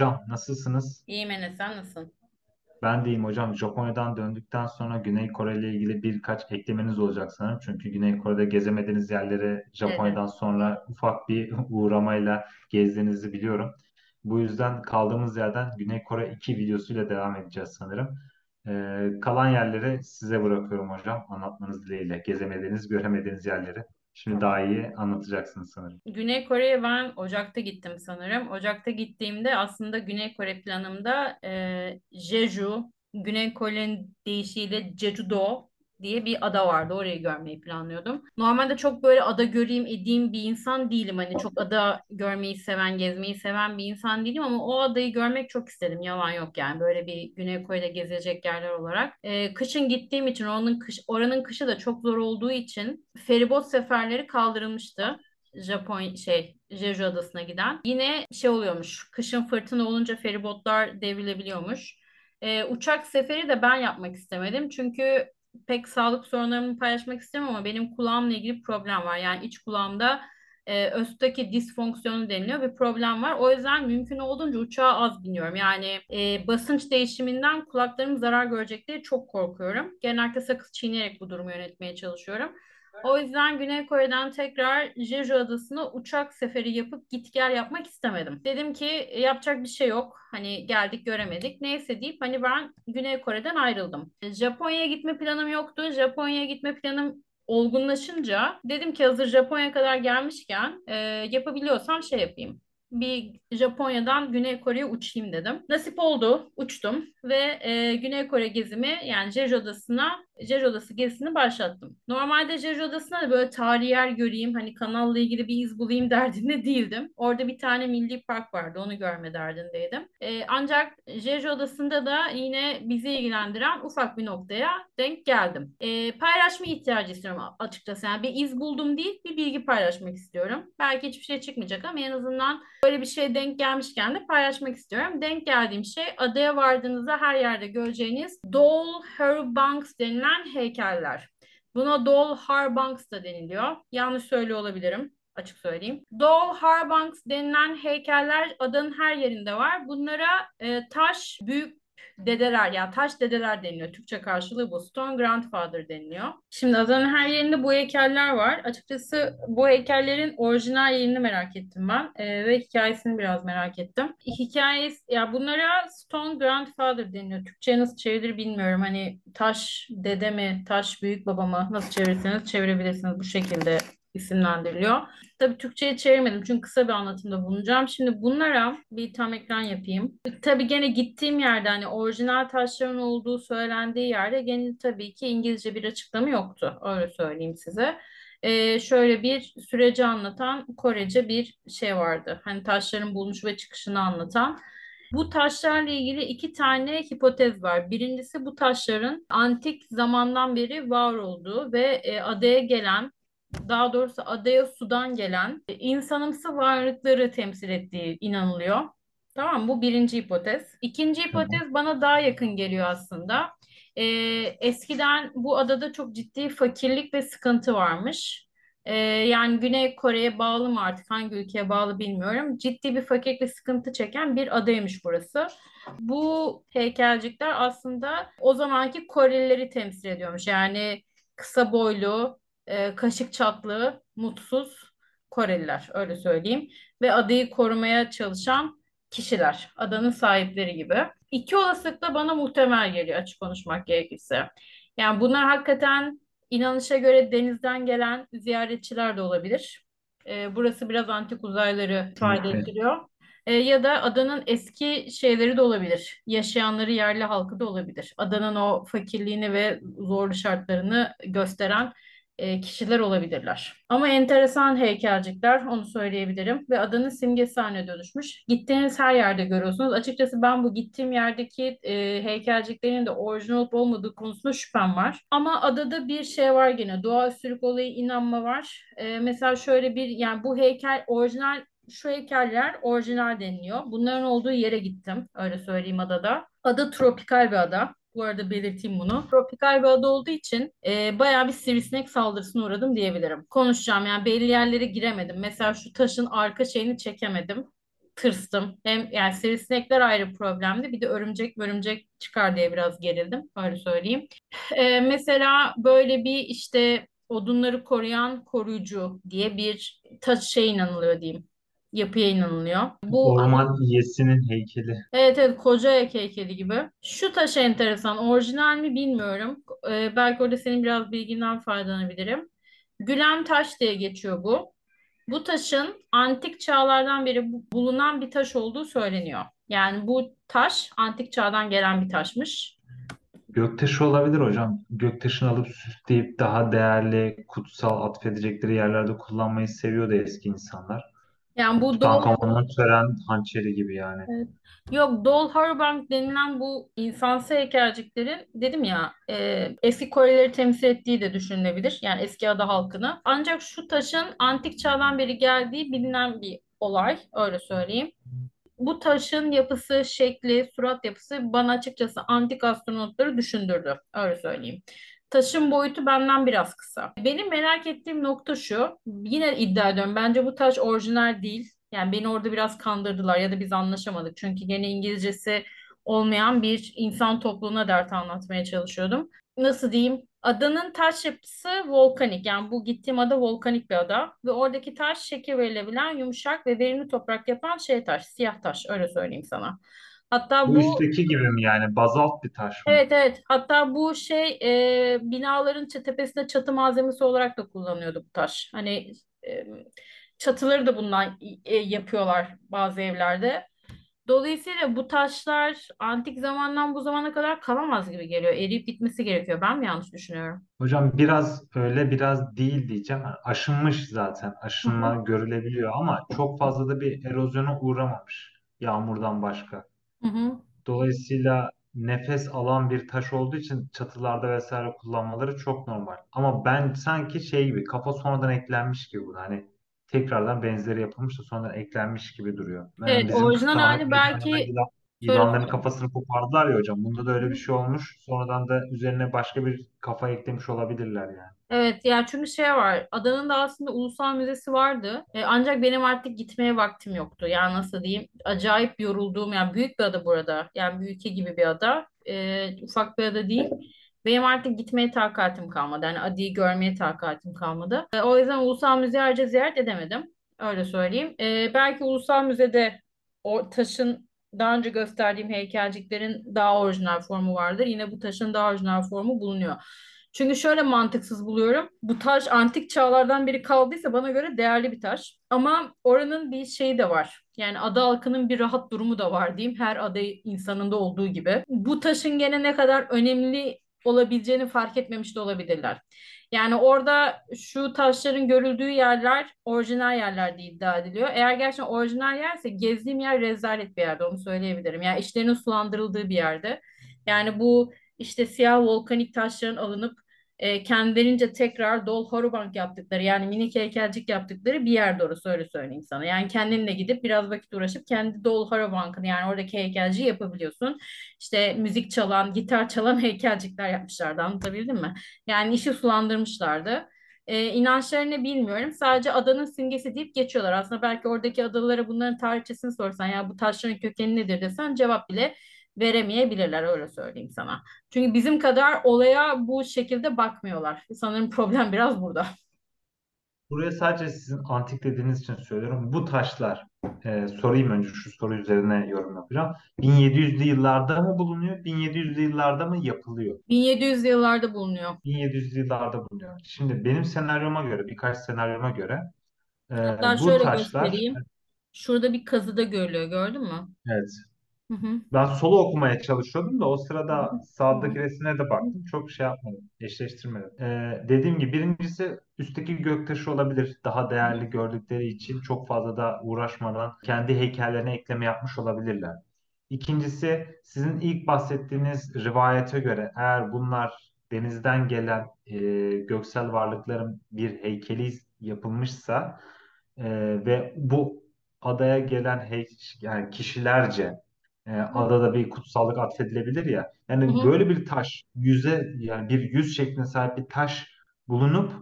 hocam, nasılsınız? İyiyim Enes, sen nasılsın? Ben deyim hocam. Japonya'dan döndükten sonra Güney Kore ile ilgili birkaç eklemeniz olacak sanırım. Çünkü Güney Kore'de gezemediğiniz yerlere Evet. Japonya'dan sonra ufak bir uğramayla gezdiğinizi biliyorum. Bu yüzden kaldığımız yerden Güney Kore 2 videosuyla devam edeceğiz sanırım. Ee, kalan yerleri size bırakıyorum hocam. Anlatmanız dileğiyle. Gezemediğiniz, göremediğiniz yerleri. Şimdi daha iyi anlatacaksınız sanırım. Güney Kore'ye ben Ocak'ta gittim sanırım. Ocak'ta gittiğimde aslında Güney Kore planımda e, Jeju, Güney Kore'nin deyişiyle Jeju-do diye bir ada vardı. Orayı görmeyi planlıyordum. Normalde çok böyle ada göreyim edeyim bir insan değilim. Hani çok ada görmeyi seven, gezmeyi seven bir insan değilim ama o adayı görmek çok istedim. Yalan yok yani böyle bir Güney Kore'de gezecek yerler olarak. E, kışın gittiğim için oranın kış, oranın kışı da çok zor olduğu için feribot seferleri kaldırılmıştı. Japon şey Jeju Adası'na giden. Yine şey oluyormuş. Kışın fırtına olunca feribotlar devrilebiliyormuş. Ee, uçak seferi de ben yapmak istemedim. Çünkü pek sağlık sorunlarımı paylaşmak istemiyorum ama benim kulağımla ilgili problem var. Yani iç kulağımda e, östaki disfonksiyonu deniliyor bir problem var. O yüzden mümkün olduğunca uçağa az biniyorum. Yani e, basınç değişiminden kulaklarım zarar görecek diye çok korkuyorum. Genellikle sakız çiğneyerek bu durumu yönetmeye çalışıyorum. O yüzden Güney Kore'den tekrar Jeju Adası'na uçak seferi yapıp git gel yapmak istemedim. Dedim ki yapacak bir şey yok. Hani geldik göremedik. Neyse deyip hani ben Güney Kore'den ayrıldım. Japonya'ya gitme planım yoktu. Japonya'ya gitme planım olgunlaşınca dedim ki hazır Japonya kadar gelmişken e, yapabiliyorsam şey yapayım bir Japonya'dan Güney Kore'ye uçayım dedim. Nasip oldu, uçtum ve e, Güney Kore gezimi yani Jeju Adası'na Jeju Adası gezisini başlattım. Normalde Jeju Adası'na da böyle tarihi yer göreyim, hani kanalla ilgili bir iz bulayım derdinde değildim. Orada bir tane milli park vardı, onu görme derdindeydim. E, ancak Jeju Adası'nda da yine bizi ilgilendiren ufak bir noktaya denk geldim. E, paylaşma ihtiyacı istiyorum açıkçası. Yani bir iz buldum değil, bir bilgi paylaşmak istiyorum. Belki hiçbir şey çıkmayacak ama en azından böyle bir şey denk gelmişken de paylaşmak istiyorum. Denk geldiğim şey adaya vardığınızda her yerde göreceğiniz Dol Harbanks denilen heykeller. Buna Dol Harbanks da deniliyor. Yanlış söylüyor olabilirim açık söyleyeyim. Dol Harbanks denilen heykeller adanın her yerinde var. Bunlara e, taş büyük dedeler ya taş dedeler deniliyor. Türkçe karşılığı bu. Stone Grandfather deniliyor. Şimdi adanın her yerinde bu heykeller var. Açıkçası bu heykellerin orijinal yerini merak ettim ben ee, ve hikayesini biraz merak ettim. Hikayesi ya bunlara Stone Grandfather deniliyor. Türkçe'ye nasıl çevrilir bilmiyorum. Hani taş dede mi, taş büyük baba mı nasıl çevirirseniz çevirebilirsiniz bu şekilde isimlendiriliyor. Tabii Türkçe'ye çevirmedim çünkü kısa bir anlatımda bulunacağım. Şimdi bunlara bir tam ekran yapayım. Tabii gene gittiğim yerde hani orijinal taşların olduğu söylendiği yerde gene tabii ki İngilizce bir açıklama yoktu. Öyle söyleyeyim size. Ee, şöyle bir süreci anlatan Korece bir şey vardı. Hani taşların bulmuş ve çıkışını anlatan. Bu taşlarla ilgili iki tane hipotez var. Birincisi bu taşların antik zamandan beri var olduğu ve e, adaya gelen daha doğrusu adaya sudan gelen e, insanımsı varlıkları temsil ettiği inanılıyor. Tamam bu birinci hipotez. İkinci Tamam. hipotez bana daha yakın geliyor aslında. Ee, eskiden bu adada çok ciddi fakirlik ve sıkıntı varmış. Ee, yani Güney Kore'ye bağlı mı artık hangi ülkeye bağlı bilmiyorum. Ciddi bir fakirlik ve sıkıntı çeken bir adaymış burası. Bu heykelcikler aslında o zamanki Korelileri temsil ediyormuş. Yani kısa boylu, e, kaşık çatlı, mutsuz Koreliler öyle söyleyeyim. Ve adayı korumaya çalışan kişiler, adanın sahipleri gibi. İki olasılık da bana muhtemel geliyor açık konuşmak gerekirse. Yani bunlar hakikaten inanışa göre denizden gelen ziyaretçiler de olabilir. E, burası biraz antik uzayları ifade Kesinlikle. ettiriyor. E, ya da adanın eski şeyleri de olabilir. Yaşayanları yerli halkı da olabilir. Adanın o fakirliğini ve zorlu şartlarını gösteren e, kişiler olabilirler. Ama enteresan heykelcikler onu söyleyebilirim ve adanın simgesi haline dönüşmüş. Gittiğiniz her yerde görüyorsunuz. Açıkçası ben bu gittiğim yerdeki e, heykelciklerin de orijinal olup olmadığı konusunda şüphem var. Ama adada bir şey var gene doğaüstülük olayı inanma var. E, mesela şöyle bir yani bu heykel orijinal şu heykeller orijinal deniliyor. Bunların olduğu yere gittim. Öyle söyleyeyim adada. Ada tropikal bir ada. Bu arada belirteyim bunu. Tropikal bir ada olduğu için e, bayağı bir sivrisinek saldırısına uğradım diyebilirim. Konuşacağım yani belli yerlere giremedim. Mesela şu taşın arka şeyini çekemedim tırstım. Hem yani sivrisinekler ayrı problemdi. Bir de örümcek örümcek çıkar diye biraz gerildim. Öyle söyleyeyim. Ee, mesela böyle bir işte odunları koruyan koruyucu diye bir taş şey inanılıyor diyeyim. Yapıya inanılıyor. Bu Orman iyesinin heykeli. Evet evet koca ayak heykeli gibi. Şu taş enteresan. Orijinal mi bilmiyorum. Ee, belki orada senin biraz bilginden faydalanabilirim. Gülem taş diye geçiyor bu. Bu taşın antik çağlardan beri bu- bulunan bir taş olduğu söyleniyor. Yani bu taş antik çağdan gelen bir taşmış. Göktaşı olabilir hocam. Göktaşını alıp süsleyip daha değerli, kutsal atfedecekleri yerlerde kullanmayı seviyordu eski insanlar. Yani bu doğu Tutankamon'un tören hançeri gibi yani. Evet. Yok Dol Harbank denilen bu insansı heykelciklerin dedim ya e, eski Korelileri temsil ettiği de düşünülebilir. Yani eski ada halkını. Ancak şu taşın antik çağdan beri geldiği bilinen bir olay. Öyle söyleyeyim. Bu taşın yapısı, şekli, surat yapısı bana açıkçası antik astronotları düşündürdü. Öyle söyleyeyim. Taşın boyutu benden biraz kısa. Benim merak ettiğim nokta şu. Yine iddia ediyorum. Bence bu taş orijinal değil. Yani beni orada biraz kandırdılar ya da biz anlaşamadık. Çünkü gene İngilizcesi olmayan bir insan topluluğuna dert anlatmaya çalışıyordum. Nasıl diyeyim? Adanın taş yapısı volkanik. Yani bu gittiğim ada volkanik bir ada. Ve oradaki taş şekil verilebilen yumuşak ve verimli toprak yapan şey taş. Siyah taş öyle söyleyeyim sana. Hatta Bu bu üstteki gibi mi yani? Bazalt bir taş mı? evet evet hatta bu şey e, binaların tepesinde çatı malzemesi olarak da kullanıyordu bu taş. Hani e, çatıları da bundan e, yapıyorlar bazı evlerde. Dolayısıyla bu taşlar antik zamandan bu zamana kadar kalamaz gibi geliyor. Eriyip bitmesi gerekiyor. Ben mi yanlış düşünüyorum? Hocam biraz öyle biraz değil diyeceğim. Aşınmış zaten. Aşınma görülebiliyor ama çok fazla da bir erozyona uğramamış yağmurdan başka. Hı hı. Dolayısıyla nefes alan bir taş olduğu için çatılarda vesaire kullanmaları çok normal. Ama ben sanki şey gibi kafa sonradan eklenmiş gibi bu. Hani tekrardan benzeri yapılmış da sonradan eklenmiş gibi duruyor. Yani Evet, bizim orijinal Sultanahmet hali belki söyleyeyim. kafasını kopardılar ya hocam. Bunda da öyle bir şey olmuş. Sonradan da üzerine başka bir kafa eklemiş olabilirler yani. Evet ya çünkü şey var. Adanın da aslında ulusal müzesi vardı. E, ancak benim artık gitmeye vaktim yoktu. Yani nasıl diyeyim? Acayip yorulduğum yani büyük bir ada burada yani bir ülke gibi bir ada. E, ufak bir ada değil. Benim artık gitmeye takatim kalmadı. Yani adayı görmeye takatim kalmadı. E, o yüzden ulusal müzeyi ayrıca ziyaret edemedim. Öyle söyleyeyim. E, belki ulusal müzede o taşın daha önce gösterdiğim heykelciklerin daha orijinal formu vardır yine bu taşın daha orijinal formu bulunuyor. Çünkü şöyle mantıksız buluyorum. Bu taş antik çağlardan biri kaldıysa bana göre değerli bir taş. Ama oranın bir şeyi de var. Yani ada halkının bir rahat durumu da var diyeyim. Her ada insanında olduğu gibi. Bu taşın gene ne kadar önemli olabileceğini fark etmemiş de olabilirler. Yani orada şu taşların görüldüğü yerler orijinal yerler diye iddia ediliyor. Eğer gerçekten orijinal yerse gezdiğim yer rezalet bir yerde onu söyleyebilirim. Yani işlerinin sulandırıldığı bir yerde. Yani bu işte siyah volkanik taşların alınıp e, kendilerince tekrar Dol Horubank yaptıkları yani minik heykelcik yaptıkları bir yerde orası öyle söyleyeyim sana. Yani kendinle gidip biraz vakit uğraşıp kendi Dol Horubank'ını yani oradaki heykelciyi yapabiliyorsun. İşte müzik çalan, gitar çalan heykelcikler yapmışlardı anlatabildim mi? Yani işi sulandırmışlardı. E, inançlarını bilmiyorum. Sadece adanın simgesi deyip geçiyorlar. Aslında belki oradaki adalara bunların tarihçesini sorsan ya bu taşların kökeni nedir desen cevap bile veremeyebilirler öyle söyleyeyim sana. Çünkü bizim kadar olaya bu şekilde bakmıyorlar. Sanırım problem biraz burada. Buraya sadece sizin antik dediğiniz için söylüyorum. Bu taşlar, e, sorayım önce şu soru üzerine yorum yapacağım. 1700'lü yıllarda mı bulunuyor, 1700'lü yıllarda mı yapılıyor? 1700'lü yıllarda bulunuyor. 1700'lü yıllarda bulunuyor. Şimdi benim senaryoma göre, birkaç senaryoma göre e, Hatta bu şöyle taşlar, göstereyim. Şurada bir kazıda görülüyor gördün mü? evet, Hı hı. Ben solo okumaya çalışıyordum da o sırada sağdaki resmine de baktım. Çok şey yapmadım, eşleştirmedim. Ee, dediğim gibi birincisi üstteki göktaşı olabilir. Daha değerli gördükleri için çok fazla da uğraşmadan kendi heykellerine ekleme yapmış olabilirler. İkincisi sizin ilk bahsettiğiniz rivayete göre eğer bunlar denizden gelen e, göksel varlıkların bir heykeli yapılmışsa e, ve bu adaya gelen hey, yani kişilerce e, adada bir kutsallık atfedilebilir ya. Yani hı. böyle bir taş, yüze yani bir yüz şekline sahip bir taş bulunup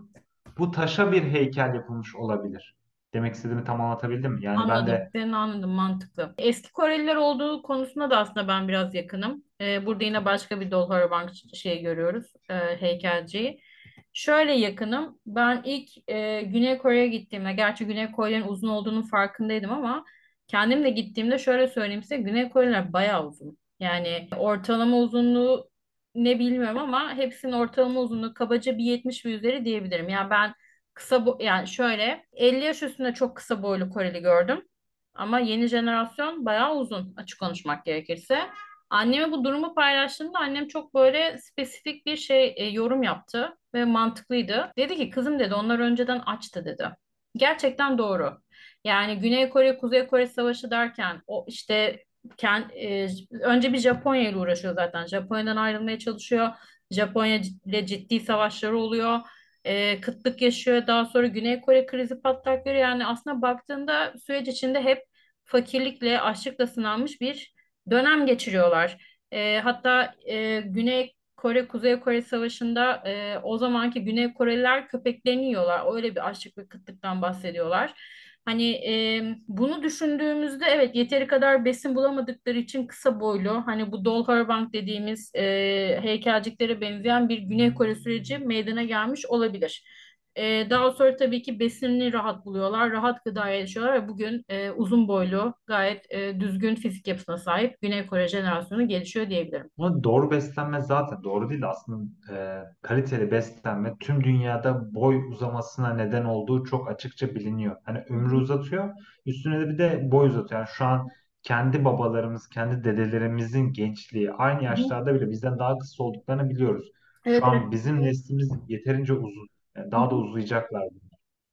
bu taşa bir heykel yapılmış olabilir. Demek istediğimi tam anlatabildim mi? Yani ben Anladım. de Senin anladım mantıklı. Eski Koreliler olduğu konusunda da aslında ben biraz yakınım. Ee, burada yine başka bir Dolhara Bank şey görüyoruz. E, heykelciyi. Şöyle yakınım. Ben ilk e, Güney Kore'ye gittiğimde, gerçi Güney Kore'lerin uzun olduğunu farkındaydım ama kendim de gittiğimde şöyle söyleyeyim size Güney Koreliler bayağı uzun. Yani ortalama uzunluğu ne bilmiyorum ama hepsinin ortalama uzunluğu kabaca bir 70 ve üzeri diyebilirim. Yani ben kısa bo yani şöyle 50 yaş üstünde çok kısa boylu Koreli gördüm. Ama yeni jenerasyon bayağı uzun açık konuşmak gerekirse. Anneme bu durumu paylaştığımda annem çok böyle spesifik bir şey e, yorum yaptı ve mantıklıydı. Dedi ki kızım dedi onlar önceden açtı dedi. Gerçekten doğru. Yani Güney Kore Kuzey Kore Savaşı derken o işte kend, e, önce bir Japonya ile uğraşıyor zaten. Japonya'dan ayrılmaya çalışıyor. Japonya ile ciddi savaşları oluyor. E, kıtlık yaşıyor. Daha sonra Güney Kore krizi patlak veriyor. Yani aslında baktığında süreç içinde hep fakirlikle, açlıkla sınanmış bir dönem geçiriyorlar. E, hatta e, Güney Kore Kuzey Kore Savaşı'nda e, o zamanki Güney Koreliler köpeklerini yiyorlar. Öyle bir açlık ve kıtlıktan bahsediyorlar. Hani e, bunu düşündüğümüzde evet yeteri kadar besin bulamadıkları için kısa boylu hani bu Dol Harbank dediğimiz e, heykelciklere benzeyen bir Güney Kore süreci meydana gelmiş olabilir. E, daha sonra tabii ki besinini rahat buluyorlar, rahat gıdaya erişiyorlar ve bugün e, uzun boylu, gayet e, düzgün fizik yapısına sahip Güney Kore jenerasyonu gelişiyor diyebilirim. ama doğru beslenme zaten doğru değil aslında e, kaliteli beslenme tüm dünyada boy uzamasına neden olduğu çok açıkça biliniyor. Hani ömrü uzatıyor, üstüne de bir de boy uzatıyor. Yani şu an kendi babalarımız, kendi dedelerimizin gençliği aynı yaşlarda bile bizden daha kısa olduklarını biliyoruz. Evet Şu evet. an bizim neslimiz yeterince uzun. Hı daha da uzayacaklar.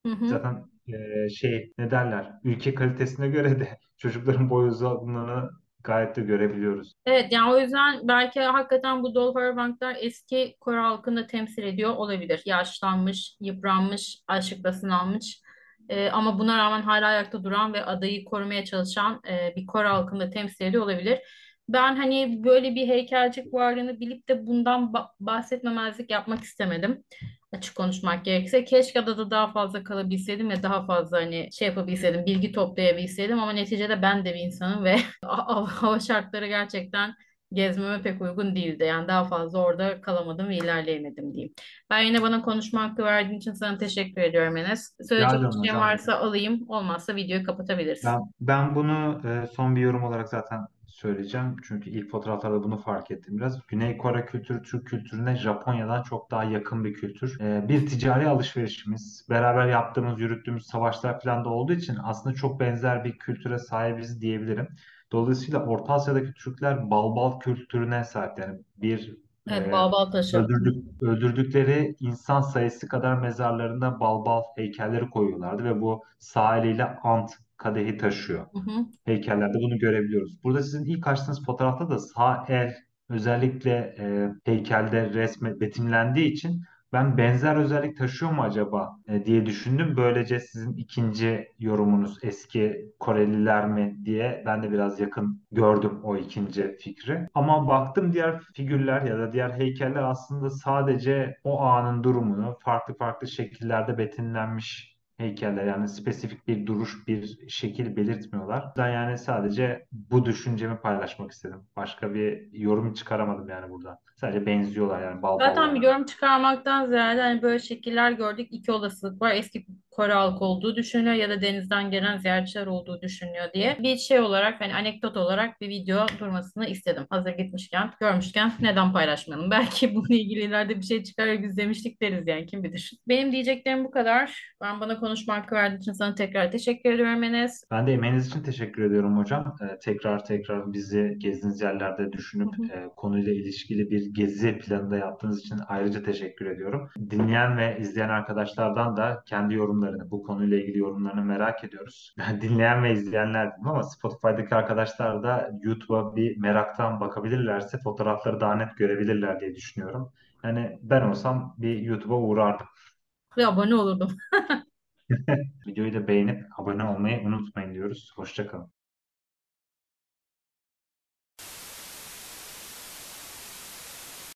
Hı hı. Zaten e, şey ne derler ülke kalitesine göre de çocukların boy uzunluğunu gayet de görebiliyoruz. Evet yani o yüzden belki hakikaten bu Dolfar Banklar eski Kore halkını temsil ediyor olabilir. Yaşlanmış, yıpranmış, açlıkla sınanmış Ee, ama buna rağmen hala ayakta duran ve adayı korumaya çalışan e, bir Kore halkını temsil ediyor olabilir. Ben hani böyle bir heykelcik varlığını bilip de bundan ba- bahsetmemezlik yapmak istemedim. Açık konuşmak gerekirse. Keşke adada daha fazla kalabilseydim ve daha fazla hani şey yapabilseydim, bilgi toplayabilseydim ama neticede ben de bir insanım ve hava şartları gerçekten gezmeme pek uygun değildi. Yani daha fazla orada kalamadım ve ilerleyemedim diyeyim. Ben yine bana konuşma hakkı verdiğin için sana teşekkür ediyorum Enes. Söyleyecek bir hocam. varsa alayım. Olmazsa videoyu kapatabiliriz. Ben, ben bunu e, son bir yorum olarak zaten söyleyeceğim. Çünkü ilk fotoğraflarda bunu fark ettim biraz. Güney Kore kültürü Türk kültürüne Japonya'dan çok daha yakın bir kültür. E, bir ticari alışverişimiz, beraber yaptığımız, yürüttüğümüz savaşlar falan da olduğu için aslında çok benzer bir kültüre sahibiz diyebilirim. Dolayısıyla Orta Asya'daki Türkler bal bal kültürüne sahip. Yani bir Evet, e, Bağbal taşı. öldürdük, öldürdükleri insan sayısı kadar mezarlarında bal bal heykelleri koyuyorlardı ve bu sahiliyle ant kadehi taşıyor. Hı hı. Heykellerde bunu görebiliyoruz. Burada sizin ilk açtığınız fotoğrafta da sağ el özellikle e, heykelde resme betimlendiği için ben benzer özellik taşıyor mu acaba e, diye düşündüm. Böylece sizin ikinci yorumunuz eski Koreliler mi diye ben de biraz yakın gördüm o ikinci fikri. Ama baktım diğer figürler ya da diğer heykeller aslında sadece o anın durumunu farklı farklı şekillerde betimlenmiş heykeller yani spesifik bir duruş, bir şekil belirtmiyorlar. Ben yani sadece bu düşüncemi paylaşmak istedim. Başka bir yorum çıkaramadım yani buradan. Sadece benziyorlar yani bal Zaten bir ballar. yorum çıkarmaktan ziyade hani böyle şekiller gördük. İki olasılık var. Eski Kore halkı olduğu düşünülüyor ya da denizden gelen ziyaretçiler olduğu düşünülüyor diye. Bir şey olarak hani anekdot olarak bir video durmasını istedim. Hazır gitmişken, görmüşken neden paylaşmayalım? Belki bununla ilgili ileride bir şey çıkar biz demiştik deriz yani kim bilir. Benim diyeceklerim bu kadar. Ben bana konuşma hakkı verdiğin için sana tekrar teşekkür ediyorum Enes. Ben de emeğiniz için teşekkür ediyorum hocam. Ee, tekrar tekrar bizi gezdiğiniz yerlerde Hı düşünüp hı. e, konuyla ilişkili bir gezi planı da yaptığınız için ayrıca teşekkür ediyorum. Dinleyen ve izleyen arkadaşlardan da kendi yorumlarını, bu konuyla ilgili yorumlarını merak ediyoruz. Dinleyen ve izleyenler dedim ama Spotify'daki arkadaşlar da YouTube'a bir meraktan bakabilirlerse fotoğrafları daha net görebilirler diye düşünüyorum. Yani ben olsam bir YouTube'a uğrardım. Ve abone olurdum. Videoyu da beğenip abone olmayı unutmayın diyoruz. Hoşça kalın.